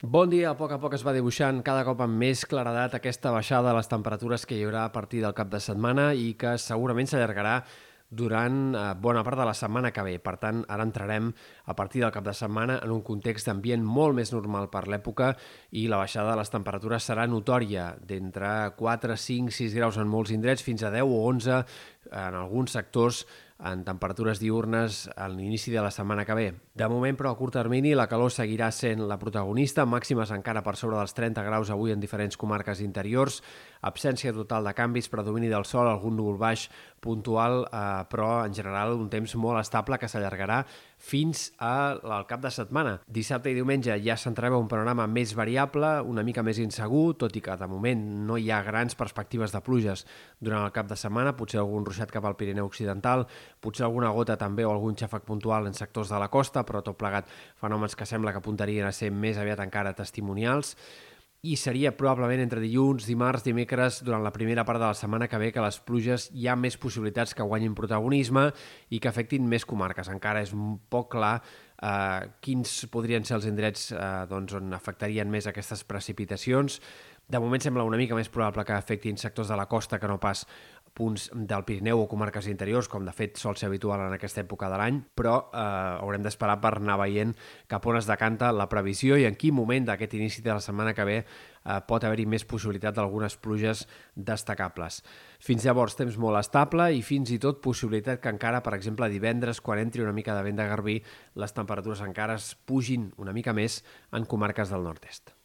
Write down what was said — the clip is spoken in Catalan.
Bon dia. A poc a poc es va dibuixant cada cop amb més claredat aquesta baixada de les temperatures que hi haurà a partir del cap de setmana i que segurament s'allargarà durant eh, bona part de la setmana que ve. Per tant, ara entrarem a partir del cap de setmana en un context d'ambient molt més normal per l'època i la baixada de les temperatures serà notòria, d'entre 4, 5, 6 graus en molts indrets fins a 10 o 11 en alguns sectors en temperatures diurnes a l'inici de la setmana que ve. De moment, però, a curt termini, la calor seguirà sent la protagonista, màximes encara per sobre dels 30 graus avui en diferents comarques interiors, absència total de canvis, predomini del sol, algun núvol baix puntual, eh, però en general un temps molt estable que s'allargarà fins al cap de setmana. Dissabte i diumenge ja s'entrava un panorama més variable, una mica més insegur, tot i que de moment no hi ha grans perspectives de pluges durant el cap de setmana, potser algun ruixat cap al Pirineu Occidental, potser alguna gota també o algun xàfec puntual en sectors de la costa, però tot plegat fenòmens que sembla que apuntarien a ser més aviat encara testimonials i seria probablement entre dilluns, dimarts, dimecres, durant la primera part de la setmana que ve que les pluges hi ha més possibilitats que guanyin protagonisme i que afectin més comarques. Encara és un poc clar eh, quins podrien ser els indrets eh, doncs, on afectarien més aquestes precipitacions. De moment sembla una mica més probable que afectin sectors de la costa que no pas punts del Pirineu o comarques interiors, com de fet sol ser habitual en aquesta època de l'any, però eh, haurem d'esperar per anar veient cap on es decanta la previsió i en quin moment d'aquest inici de la setmana que ve eh, pot haver-hi més possibilitat d'algunes pluges destacables. Fins llavors, temps molt estable i fins i tot possibilitat que encara, per exemple, divendres, quan entri una mica de vent de garbí, les temperatures encara es pugin una mica més en comarques del nord-est.